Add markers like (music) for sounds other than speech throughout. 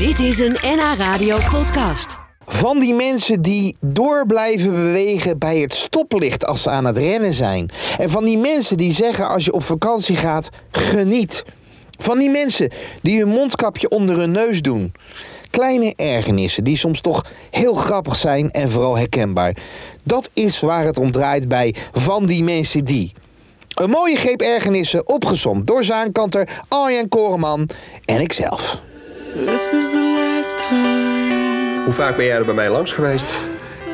Dit is een NH Radio podcast. Van die mensen die door blijven bewegen bij het stoplicht als ze aan het rennen zijn. En van die mensen die zeggen als je op vakantie gaat, geniet. Van die mensen die hun mondkapje onder hun neus doen. Kleine ergernissen die soms toch heel grappig zijn en vooral herkenbaar. Dat is waar het om draait bij Van die mensen die. Een mooie greep ergernissen opgezomd door zaankanter Arjen Koreman en ikzelf. Hoe vaak ben jij er bij mij langs geweest?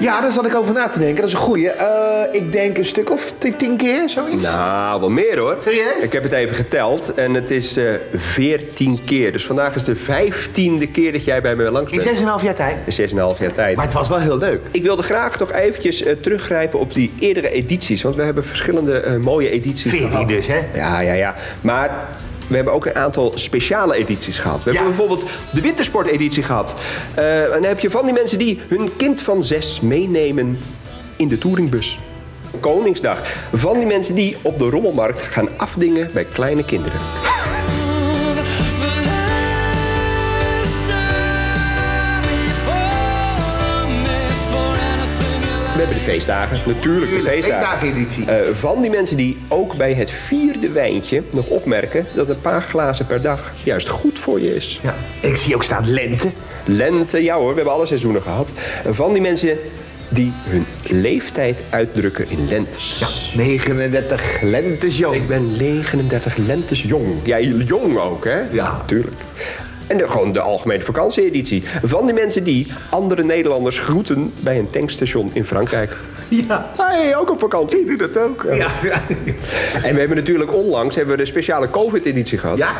Ja, daar zat ik over na te denken. Dat is een goeie. Eh, ik denk een stuk of tien keer, zoiets. Nou, wel meer hoor. Serieus? Ik heb het even geteld en het is eh, veertien keer. Dus vandaag is de vijftiende keer dat jij bij mij langs In bent. 6,5 jaar tijd. In 6,5 jaar tijd. Maar het was wel heel leuk. Ik wilde graag toch eventjes eh, teruggrijpen op die eerdere edities. Want we hebben verschillende eh, mooie edities 14 gehad. dus, hè? Ja, ja, ja. Maar we hebben ook een aantal speciale edities gehad. We Ja. hebben bijvoorbeeld de wintersporteditie gehad. Eh, en dan heb je van die mensen die hun kind van zes meenemen in de touringbus. Koningsdag. Van die mensen die op de rommelmarkt gaan afdingen bij kleine kinderen. We hebben de feestdagen, natuurlijk de feestdagen. Eh, van die mensen die ook bij het vierde wijntje nog opmerken dat een paar glazen per dag juist goed voor je is. Ja. Ik zie ook staan lente. Lente, ja hoor, we hebben alle seizoenen gehad. Van die mensen die hun leeftijd uitdrukken in lentes. Ja, 39 lentes jong. Ik ben 39 lentes jong. Ja, jong ook, hè? Ja. natuurlijk. En de, gewoon de algemene vakantieeditie. Van die mensen die andere Nederlanders groeten bij een tankstation in Frankrijk. Ja. Hey, ook op vakantie. Ik doe dat ook. Ja. En we hebben natuurlijk onlangs hebben we de speciale COVID-editie gehad. Ja.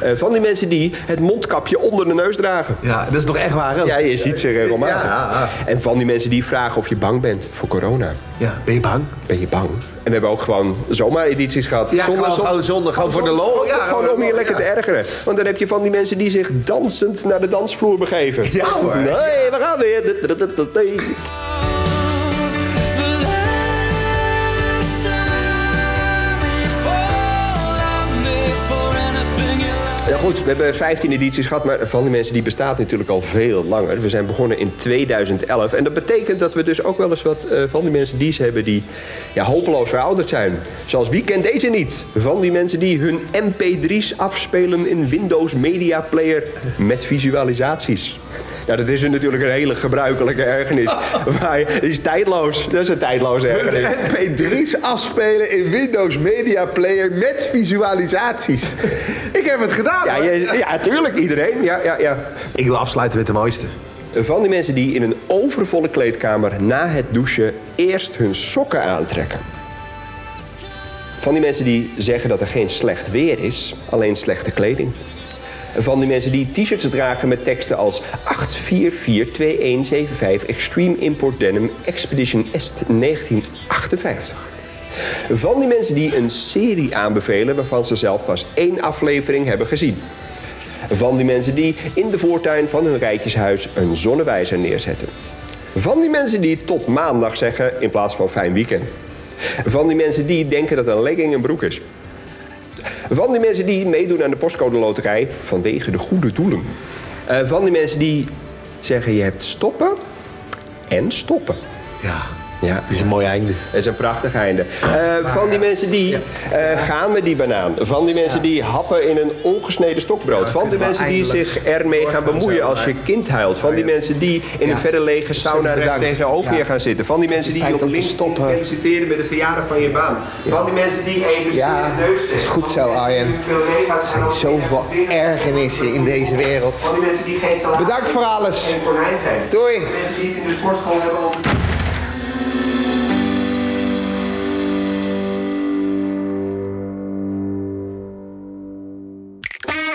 Eh, van die mensen die het mondkapje onder de neus dragen. ja, dat is toch echt waar ook? Ja, je ziet ze regelmatig. Ja. En van die mensen die vragen of je bang bent voor corona. Ja, ben je bang? Ben je bang? En we hebben ook gewoon zomaar-edities gehad. Ja, gewoon- gewoon zonder- gewoon voor de lol. Ja, gewoon om je lekker te ergeren. Want dan heb je van die mensen die zich dansend naar de dansvloer begeven. Ja, hoor. Nee, we gaan weer. (laughs) goed, we hebben 15 edities gehad, maar van die mensen die bestaat natuurlijk al veel langer. We zijn begonnen in 2011 en dat betekent dat we dus ook wel eens wat eh, van die mensen die ze hebben die ja, hopeloos verouderd zijn. Zoals wie kent deze niet? Van die mensen die hun mp3's afspelen in Windows Media Player met visualisaties. Ja, dat is natuurlijk een hele gebruikelijke ergernis. (laughs) Maar die is tijdloos. Dat is een tijdloze ergernis. MP3's afspelen in Windows Media Player met visualisaties. Ik heb het gedaan. Ja, je, ja, tuurlijk, iedereen. Ja, ja, ja. Ik wil afsluiten met de mooiste. Van die mensen die in een overvolle kleedkamer na het douchen eerst hun sokken aantrekken. Van die mensen die zeggen dat er geen slecht weer is, alleen slechte kleding. Van die mensen die t-shirts dragen met teksten als 8442175 Extreme Import Denim Expedition Est 1958. Van die mensen die een serie aanbevelen waarvan ze zelf pas één aflevering hebben gezien. Van die mensen die in de voortuin van hun rijtjeshuis een zonnewijzer neerzetten. Van die mensen die tot maandag zeggen in plaats van fijn weekend. Van die mensen die denken dat een legging een broek is. Van die mensen die meedoen aan de postcode loterij vanwege de goede doelen. Eh, van die mensen die zeggen je hebt stoppen en stoppen. Ja, Ja. dat is een mooi einde. Dat is een prachtig einde. Eh, van die mensen die eh, gaan met die banaan. Van die mensen die happen in een ongesneden stokbrood. Van die mensen die zich ermee gaan bemoeien als je kind huilt. Van die mensen die in een verder lege sauna Bedankt. tegenover je gaan zitten. Van die mensen Het die je op LinkedIn stoppen. feliciteren met de verjaardag van je baan. Van die mensen die even Ja, in de neus het is goed zo, Arjen. Er zijn zoveel ergernissen in deze wereld. Van die mensen die geen salaris Bedankt voor alles. Doei. Mensen die het in de sportschool hebben